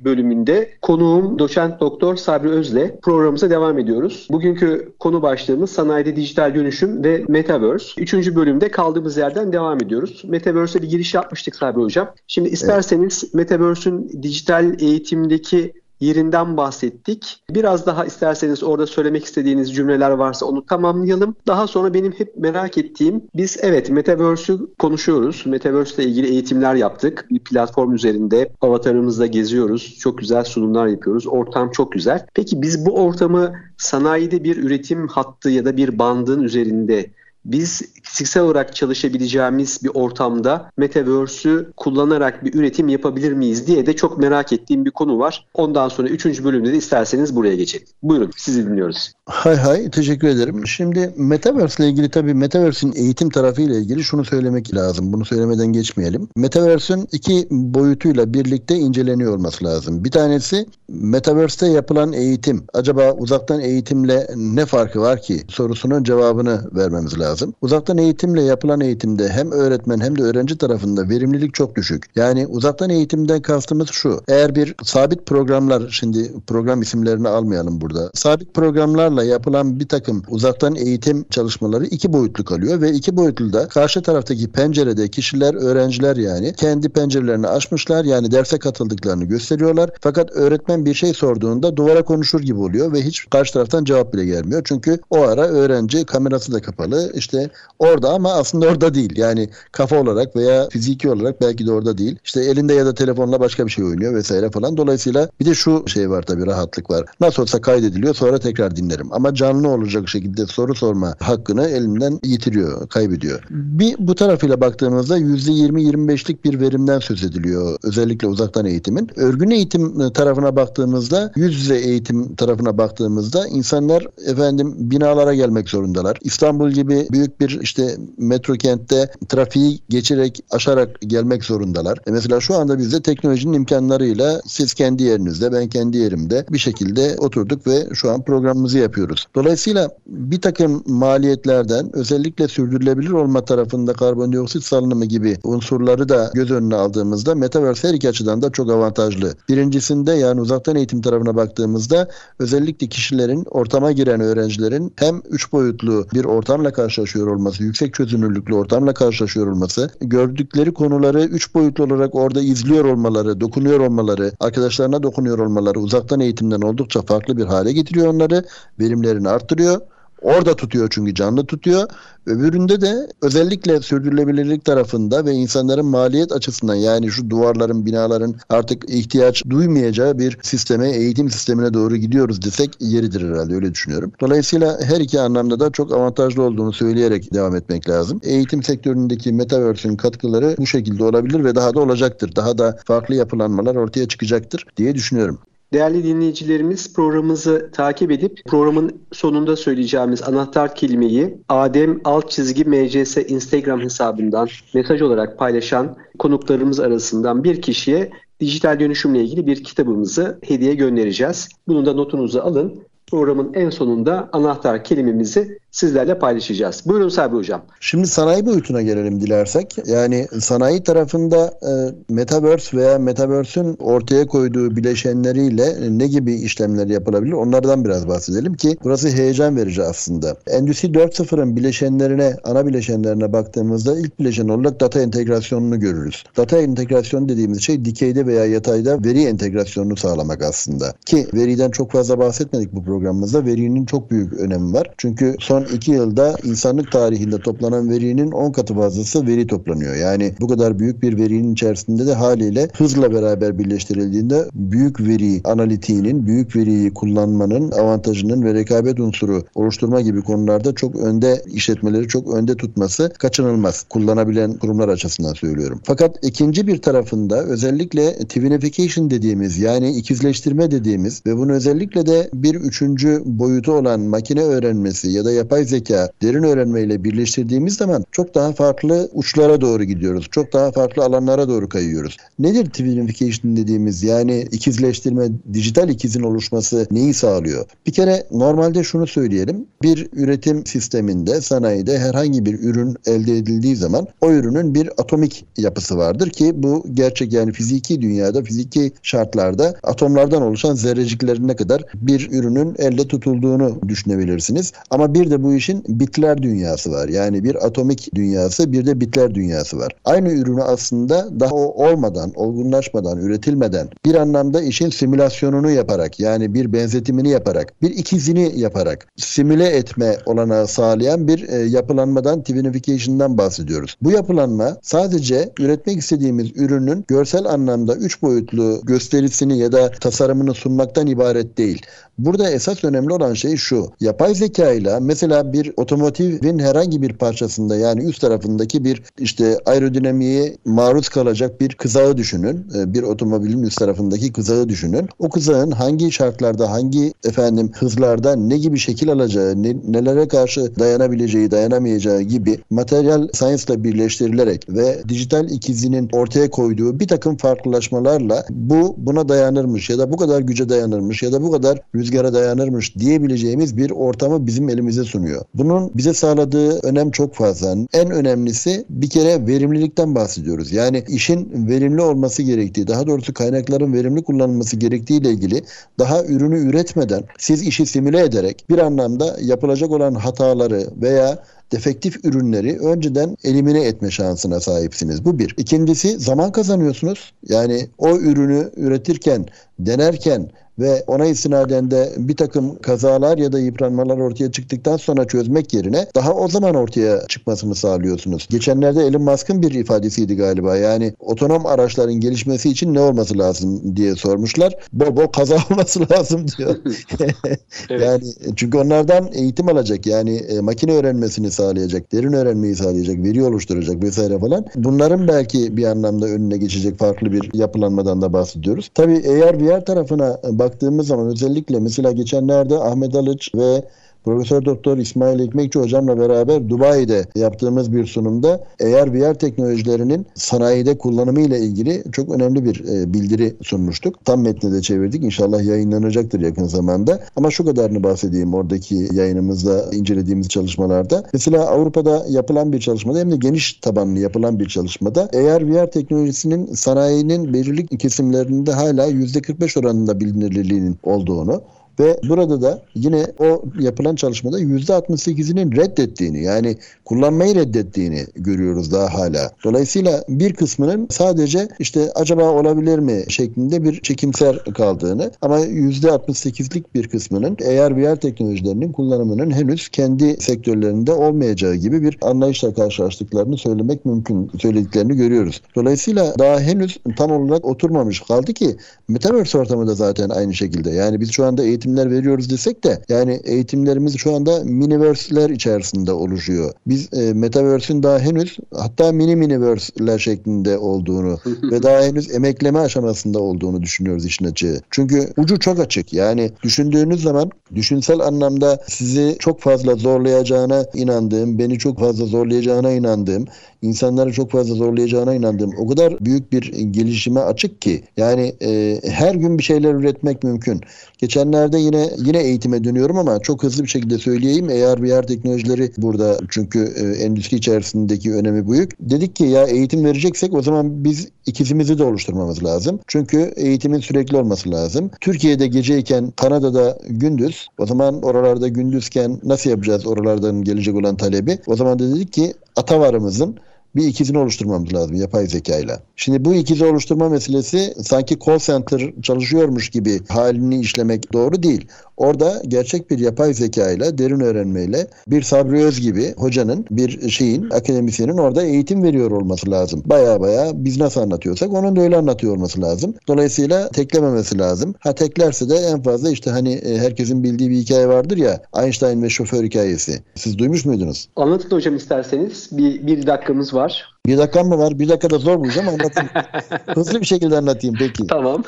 bölümünde konuğum doçent doktor Sabri Özle programımıza devam ediyoruz. Bugünkü konu başlığımız sanayide dijital dönüşüm ve Metaverse. 3. bölümde kaldığımız yerden devam ediyoruz. Metaverse'e bir giriş yapmıştık Sabri Hocam. Şimdi isterseniz evet. Metaverse'ün dijital eğitimdeki yerinden bahsettik. Biraz daha isterseniz orada söylemek istediğiniz cümleler varsa onu tamamlayalım. Daha sonra benim hep merak ettiğim biz evet Metaverse'ü konuşuyoruz. Metaverse ile ilgili eğitimler yaptık. Bir platform üzerinde avatarımızla geziyoruz. Çok güzel sunumlar yapıyoruz. Ortam çok güzel. Peki biz bu ortamı sanayide bir üretim hattı ya da bir bandın üzerinde biz fiziksel olarak çalışabileceğimiz bir ortamda Metaverse'ü kullanarak bir üretim yapabilir miyiz diye de çok merak ettiğim bir konu var. Ondan sonra 3. bölümde de isterseniz buraya geçelim. Buyurun sizi dinliyoruz. Hay hay teşekkür ederim. Şimdi Metaverse ile ilgili tabii Metaverse'in eğitim tarafı ile ilgili şunu söylemek lazım. Bunu söylemeden geçmeyelim. Metaverse'ün iki boyutuyla birlikte inceleniyor olması lazım. Bir tanesi Metaverse'te yapılan eğitim. Acaba uzaktan eğitimle ne farkı var ki sorusunun cevabını vermemiz lazım lazım. Uzaktan eğitimle yapılan eğitimde hem öğretmen hem de öğrenci tarafında verimlilik çok düşük. Yani uzaktan eğitimden kastımız şu. Eğer bir sabit programlar şimdi program isimlerini almayalım burada. Sabit programlarla yapılan bir takım uzaktan eğitim çalışmaları iki boyutlu kalıyor ve iki boyutlu da karşı taraftaki pencerede kişiler, öğrenciler yani kendi pencerelerini açmışlar. Yani derse katıldıklarını gösteriyorlar. Fakat öğretmen bir şey sorduğunda duvara konuşur gibi oluyor ve hiç karşı taraftan cevap bile gelmiyor. Çünkü o ara öğrenci kamerası da kapalı işte orada ama aslında orada değil. Yani kafa olarak veya fiziki olarak belki de orada değil. İşte elinde ya da telefonla başka bir şey oynuyor vesaire falan. Dolayısıyla bir de şu şey var tabii rahatlık var. Nasıl olsa kaydediliyor sonra tekrar dinlerim. Ama canlı olacak şekilde soru sorma hakkını elinden yitiriyor, kaybediyor. Bir bu tarafıyla baktığımızda %20-25'lik bir verimden söz ediliyor. Özellikle uzaktan eğitimin. Örgün eğitim tarafına baktığımızda, yüz yüze eğitim tarafına baktığımızda insanlar efendim binalara gelmek zorundalar. İstanbul gibi büyük bir işte metro kentte trafiği geçerek aşarak gelmek zorundalar. E mesela şu anda biz teknolojinin imkanlarıyla siz kendi yerinizde ben kendi yerimde bir şekilde oturduk ve şu an programımızı yapıyoruz. Dolayısıyla bir takım maliyetlerden özellikle sürdürülebilir olma tarafında karbondioksit salınımı gibi unsurları da göz önüne aldığımızda Metaverse her iki açıdan da çok avantajlı. Birincisinde yani uzaktan eğitim tarafına baktığımızda özellikle kişilerin ortama giren öğrencilerin hem üç boyutlu bir ortamla karşı karşılaşıyor olması, yüksek çözünürlüklü ortamla karşılaşıyor olması, gördükleri konuları üç boyutlu olarak orada izliyor olmaları, dokunuyor olmaları, arkadaşlarına dokunuyor olmaları uzaktan eğitimden oldukça farklı bir hale getiriyor onları, verimlerini arttırıyor. Orada tutuyor çünkü canlı tutuyor. Öbüründe de özellikle sürdürülebilirlik tarafında ve insanların maliyet açısından yani şu duvarların, binaların artık ihtiyaç duymayacağı bir sisteme, eğitim sistemine doğru gidiyoruz desek yeridir herhalde öyle düşünüyorum. Dolayısıyla her iki anlamda da çok avantajlı olduğunu söyleyerek devam etmek lazım. Eğitim sektöründeki Metaverse'ün katkıları bu şekilde olabilir ve daha da olacaktır. Daha da farklı yapılanmalar ortaya çıkacaktır diye düşünüyorum. Değerli dinleyicilerimiz programımızı takip edip programın sonunda söyleyeceğimiz anahtar kelimeyi Adem alt çizgi MCS Instagram hesabından mesaj olarak paylaşan konuklarımız arasından bir kişiye dijital dönüşümle ilgili bir kitabımızı hediye göndereceğiz. Bunu da notunuzu alın programın en sonunda anahtar kelimemizi sizlerle paylaşacağız. Buyurun Sabri Hocam. Şimdi sanayi boyutuna gelelim dilersek. Yani sanayi tarafında e, Metaverse veya Metaverse'ün ortaya koyduğu bileşenleriyle ne gibi işlemler yapılabilir onlardan biraz bahsedelim ki burası heyecan verici aslında. Endüstri 4.0'ın bileşenlerine, ana bileşenlerine baktığımızda ilk bileşen olarak data entegrasyonunu görürüz. Data entegrasyon dediğimiz şey dikeyde veya yatayda veri entegrasyonunu sağlamak aslında. Ki veriden çok fazla bahsetmedik bu programımızda. Verinin çok büyük önemi var. Çünkü son iki yılda insanlık tarihinde toplanan verinin 10 katı fazlası veri toplanıyor. Yani bu kadar büyük bir verinin içerisinde de haliyle hızla beraber birleştirildiğinde büyük veri analitiğinin, büyük veriyi kullanmanın avantajının ve rekabet unsuru oluşturma gibi konularda çok önde işletmeleri çok önde tutması kaçınılmaz. Kullanabilen kurumlar açısından söylüyorum. Fakat ikinci bir tarafında özellikle twinification dediğimiz yani ikizleştirme dediğimiz ve bunu özellikle de bir üçüncü boyutu olan makine öğrenmesi ya da yapay zeka, derin öğrenmeyle birleştirdiğimiz zaman çok daha farklı uçlara doğru gidiyoruz. Çok daha farklı alanlara doğru kayıyoruz. Nedir twinification dediğimiz yani ikizleştirme, dijital ikizin oluşması neyi sağlıyor? Bir kere normalde şunu söyleyelim. Bir üretim sisteminde, sanayide herhangi bir ürün elde edildiği zaman o ürünün bir atomik yapısı vardır ki bu gerçek yani fiziki dünyada, fiziki şartlarda atomlardan oluşan zerreciklerine kadar bir ürünün elde tutulduğunu düşünebilirsiniz. Ama bir de bu işin bitler dünyası var. Yani bir atomik dünyası bir de bitler dünyası var. Aynı ürünü aslında daha o olmadan, olgunlaşmadan, üretilmeden bir anlamda işin simülasyonunu yaparak yani bir benzetimini yaparak, bir ikizini yaparak simüle etme olanağı sağlayan bir e, yapılanmadan, twinification'dan bahsediyoruz. Bu yapılanma sadece üretmek istediğimiz ürünün görsel anlamda üç boyutlu gösterisini ya da tasarımını sunmaktan ibaret değil. Burada esas önemli olan şey şu. Yapay zeka ile mesela bir otomotivin herhangi bir parçasında yani üst tarafındaki bir işte aerodinamiğe maruz kalacak bir kızağı düşünün. Ee, bir otomobilin üst tarafındaki kızağı düşünün. O kızağın hangi şartlarda, hangi efendim hızlarda ne gibi şekil alacağı, ne, nelere karşı dayanabileceği, dayanamayacağı gibi materyal science ile birleştirilerek ve dijital ikizinin ortaya koyduğu bir takım farklılaşmalarla bu buna dayanırmış ya da bu kadar güce dayanırmış ya da bu kadar rüzgara dayanırmış diyebileceğimiz bir ortamı bizim elimize sunuyor. Bunun bize sağladığı önem çok fazla. En önemlisi bir kere verimlilikten bahsediyoruz. Yani işin verimli olması gerektiği, daha doğrusu kaynakların verimli kullanılması gerektiği ile ilgili daha ürünü üretmeden siz işi simüle ederek bir anlamda yapılacak olan hataları veya defektif ürünleri önceden elimine etme şansına sahipsiniz. Bu bir. İkincisi zaman kazanıyorsunuz. Yani o ürünü üretirken, denerken ve ona istinaden de bir takım kazalar ya da yıpranmalar ortaya çıktıktan sonra çözmek yerine daha o zaman ortaya çıkmasını sağlıyorsunuz. Geçenlerde Elon Musk'ın bir ifadesiydi galiba. Yani otonom araçların gelişmesi için ne olması lazım diye sormuşlar. Bol bol kaza olması lazım diyor. evet. Yani çünkü onlardan eğitim alacak. Yani e, makine öğrenmesini sağlayacak, derin öğrenmeyi sağlayacak, veri oluşturacak vesaire falan. Bunların belki bir anlamda önüne geçecek farklı bir yapılanmadan da bahsediyoruz. Tabii eğer VR tarafına baktığımız zaman özellikle mesela geçenlerde Ahmet Alıç ve Profesör Doktor İsmail Ekmekçi hocamla beraber Dubai'de yaptığımız bir sunumda eğer VR teknolojilerinin sanayide kullanımı ile ilgili çok önemli bir e, bildiri sunmuştuk. Tam metni de çevirdik. İnşallah yayınlanacaktır yakın zamanda. Ama şu kadarını bahsedeyim oradaki yayınımızda incelediğimiz çalışmalarda. Mesela Avrupa'da yapılan bir çalışmada hem de geniş tabanlı yapılan bir çalışmada eğer VR teknolojisinin sanayinin belirli kesimlerinde hala %45 oranında bilinirliğinin olduğunu Ve burada da yine o yapılan çalışmada %68'inin reddettiğini yani kullanmayı reddettiğini görüyoruz daha hala. Dolayısıyla bir kısmının sadece işte acaba olabilir mi şeklinde bir çekimser kaldığını ama %68'lik bir kısmının AR VR teknolojilerinin kullanımının henüz kendi sektörlerinde olmayacağı gibi bir anlayışla karşılaştıklarını söylemek mümkün. Söylediklerini görüyoruz. Dolayısıyla daha henüz tam olarak oturmamış kaldı ki Metaverse ortamı da zaten aynı şekilde. Yani biz şu anda eğitimler veriyoruz desek de yani eğitimlerimiz şu anda miniverse'ler içerisinde oluşuyor. Biz e, Metaverse'ün daha henüz hatta mini miniverse'ler şeklinde olduğunu ve daha henüz emekleme aşamasında olduğunu düşünüyoruz işin açığı. Çünkü ucu çok açık. Yani düşündüğünüz zaman düşünsel anlamda sizi çok fazla zorlayacağına inandığım, beni çok fazla zorlayacağına inandığım, insanları çok fazla zorlayacağına inandığım o kadar büyük bir gelişime açık ki yani e, her gün bir şeyler üretmek mümkün. Geçenlerde yine yine eğitime dönüyorum ama çok hızlı bir şekilde söyleyeyim. AR VR teknolojileri burada çünkü e, endüstri içerisindeki önemi büyük. Dedik ki ya eğitim vereceksek o zaman biz ikizimizi de oluşturmamız lazım. Çünkü eğitimin sürekli olması lazım. Türkiye'de geceyken Kanada'da gündüz. O zaman oralarda gündüzken nasıl yapacağız oralardan gelecek olan talebi? O zaman da dedik ki atavarımızın bir ikizini oluşturmamız lazım yapay zekayla. Şimdi bu ikizi oluşturma meselesi sanki call center çalışıyormuş gibi halini işlemek doğru değil. Orada gerçek bir yapay zeka ile derin öğrenmeyle bir Sabri Öz gibi hocanın bir şeyin akademisyenin orada eğitim veriyor olması lazım. Baya baya biz nasıl anlatıyorsak onun da öyle anlatıyor olması lazım. Dolayısıyla teklememesi lazım. Ha teklerse de en fazla işte hani e, herkesin bildiği bir hikaye vardır ya Einstein ve şoför hikayesi. Siz duymuş muydunuz? Anlatın hocam isterseniz. Bir, bir dakikamız var. dos Bir dakikam mı var? Bir dakikada zor bulacağım anlatayım. Hızlı bir şekilde anlatayım peki. Tamam.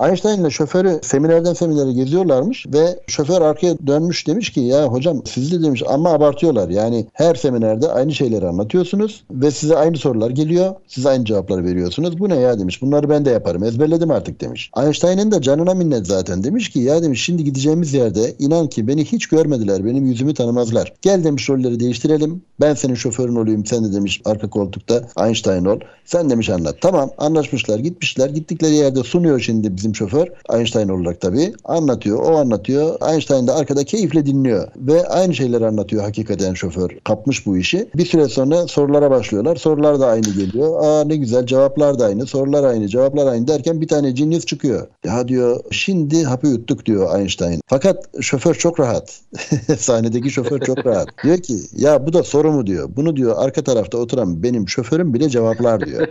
Einstein'la şoförü seminerden seminere geziyorlarmış ve şoför arkaya dönmüş demiş ki ya hocam siz de demiş ama abartıyorlar. Yani her seminerde aynı şeyleri anlatıyorsunuz ve size aynı sorular geliyor. Siz aynı cevapları veriyorsunuz. Bu ne ya demiş. Bunları ben de yaparım. Ezberledim artık demiş. Einstein'ın da canına minnet zaten. Demiş ki ya demiş şimdi gideceğimiz yerde inan ki beni hiç görmediler. Benim yüzümü tanımazlar. Gel demiş rolleri değiştirelim. Ben senin şoförün olayım. Sen de demiş arka koltukta Einstein ol. Sen demiş anlat. Tamam anlaşmışlar gitmişler. Gittikleri yerde sunuyor şimdi bizim şoför. Einstein olarak tabii. Anlatıyor. O anlatıyor. Einstein de arkada keyifle dinliyor. Ve aynı şeyleri anlatıyor hakikaten şoför. Kapmış bu işi. Bir süre sonra sorulara başlıyorlar. Sorular da aynı geliyor. Aa ne güzel cevaplar da aynı. Sorular aynı. Cevaplar aynı derken bir tane cins çıkıyor. Ya diyor şimdi hapı yuttuk diyor Einstein. Fakat şoför çok rahat. Sahnedeki şoför çok rahat. Diyor ki ya bu da soru mu diyor. Bunu diyor arka tarafta oturan benim şoförüm bile cevaplar diyor.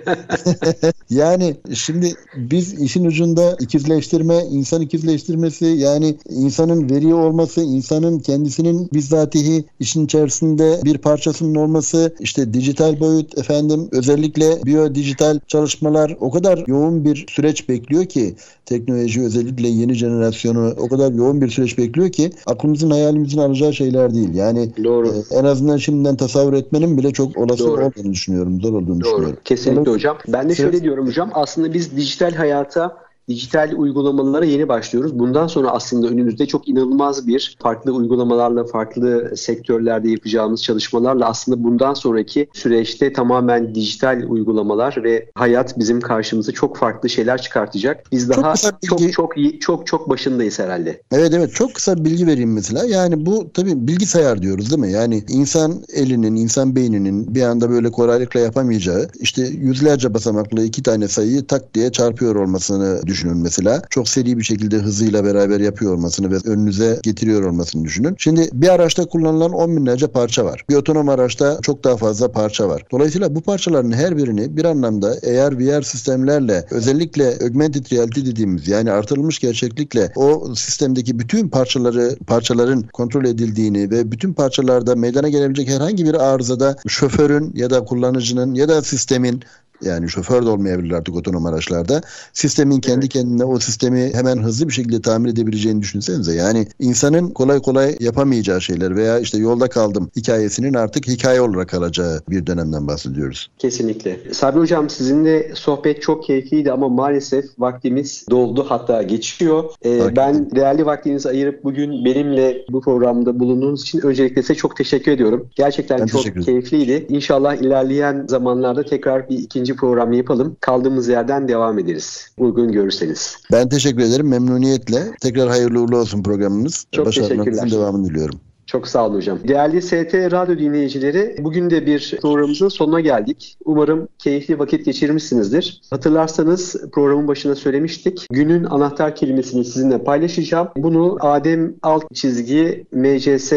yani şimdi biz işin ucunda ikizleştirme, insan ikizleştirmesi yani insanın veri olması, insanın kendisinin bizzatihi işin içerisinde bir parçasının olması, işte dijital boyut efendim özellikle biyo dijital çalışmalar o kadar yoğun bir süreç bekliyor ki teknoloji özellikle yeni jenerasyonu o kadar yoğun bir süreç bekliyor ki aklımızın hayalimizin alacağı şeyler değil. Yani Doğru. E, en azından şimdiden tasavvur etmenin bile çok olası Doğru. olduğunu düşünüyorum. Zor olduğunu Doğru. düşünüyorum. Kesinlikle hocam. Ben de şöyle diyorum hocam. Aslında biz dijital hayata dijital uygulamalara yeni başlıyoruz. Bundan sonra aslında önümüzde çok inanılmaz bir farklı uygulamalarla, farklı sektörlerde yapacağımız çalışmalarla aslında bundan sonraki süreçte tamamen dijital uygulamalar ve hayat bizim karşımıza çok farklı şeyler çıkartacak. Biz daha çok çok çok çok çok başındayız herhalde. Evet evet çok kısa bir bilgi vereyim mesela. Yani bu tabii bilgisayar diyoruz değil mi? Yani insan elinin, insan beyninin bir anda böyle kolaylıkla yapamayacağı işte yüzlerce basamaklı iki tane sayıyı tak diye çarpıyor olmasını düşünüyoruz düşünün mesela. Çok seri bir şekilde hızıyla beraber yapıyor olmasını ve önünüze getiriyor olmasını düşünün. Şimdi bir araçta kullanılan 10 binlerce parça var. Bir otonom araçta çok daha fazla parça var. Dolayısıyla bu parçaların her birini bir anlamda eğer VR sistemlerle özellikle augmented reality dediğimiz yani artırılmış gerçeklikle o sistemdeki bütün parçaları parçaların kontrol edildiğini ve bütün parçalarda meydana gelebilecek herhangi bir arızada şoförün ya da kullanıcının ya da sistemin yani şoför de olmayabilir artık otonom araçlarda. Sistemin kendi evet. kendine o sistemi hemen hızlı bir şekilde tamir edebileceğini düşünsenize. Yani insanın kolay kolay yapamayacağı şeyler veya işte yolda kaldım hikayesinin artık hikaye olarak kalacağı bir dönemden bahsediyoruz. Kesinlikle. Sabri Hocam sizinle sohbet çok keyifliydi ama maalesef vaktimiz doldu hatta geçiyor. Ee, ben değerli vaktinizi ayırıp bugün benimle bu programda bulunduğunuz için öncelikle size çok teşekkür ediyorum. Gerçekten ben çok keyifliydi. İnşallah ilerleyen zamanlarda tekrar bir ikinci ikinci program yapalım. Kaldığımız yerden devam ederiz. Uygun görürseniz. Ben teşekkür ederim. Memnuniyetle. Tekrar hayırlı uğurlu olsun programınız. Çok Başarılarınızın devamını diliyorum. Çok sağ olun hocam. Değerli ST Radyo dinleyicileri, bugün de bir programımızın sonuna geldik. Umarım keyifli vakit geçirmişsinizdir. Hatırlarsanız programın başına söylemiştik. Günün anahtar kelimesini sizinle paylaşacağım. Bunu Adem alt çizgi MCS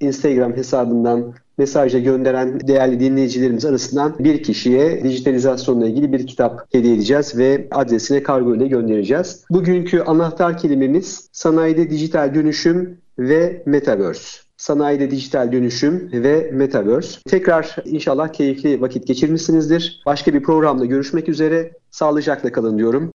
Instagram hesabından mesajla gönderen değerli dinleyicilerimiz arasından bir kişiye dijitalizasyonla ilgili bir kitap hediye edeceğiz ve adresine kargo ile göndereceğiz. Bugünkü anahtar kelimemiz sanayide dijital dönüşüm ve metaverse sanayide dijital dönüşüm ve metaverse. Tekrar inşallah keyifli vakit geçirmişsinizdir. Başka bir programda görüşmek üzere. Sağlıcakla kalın diyorum.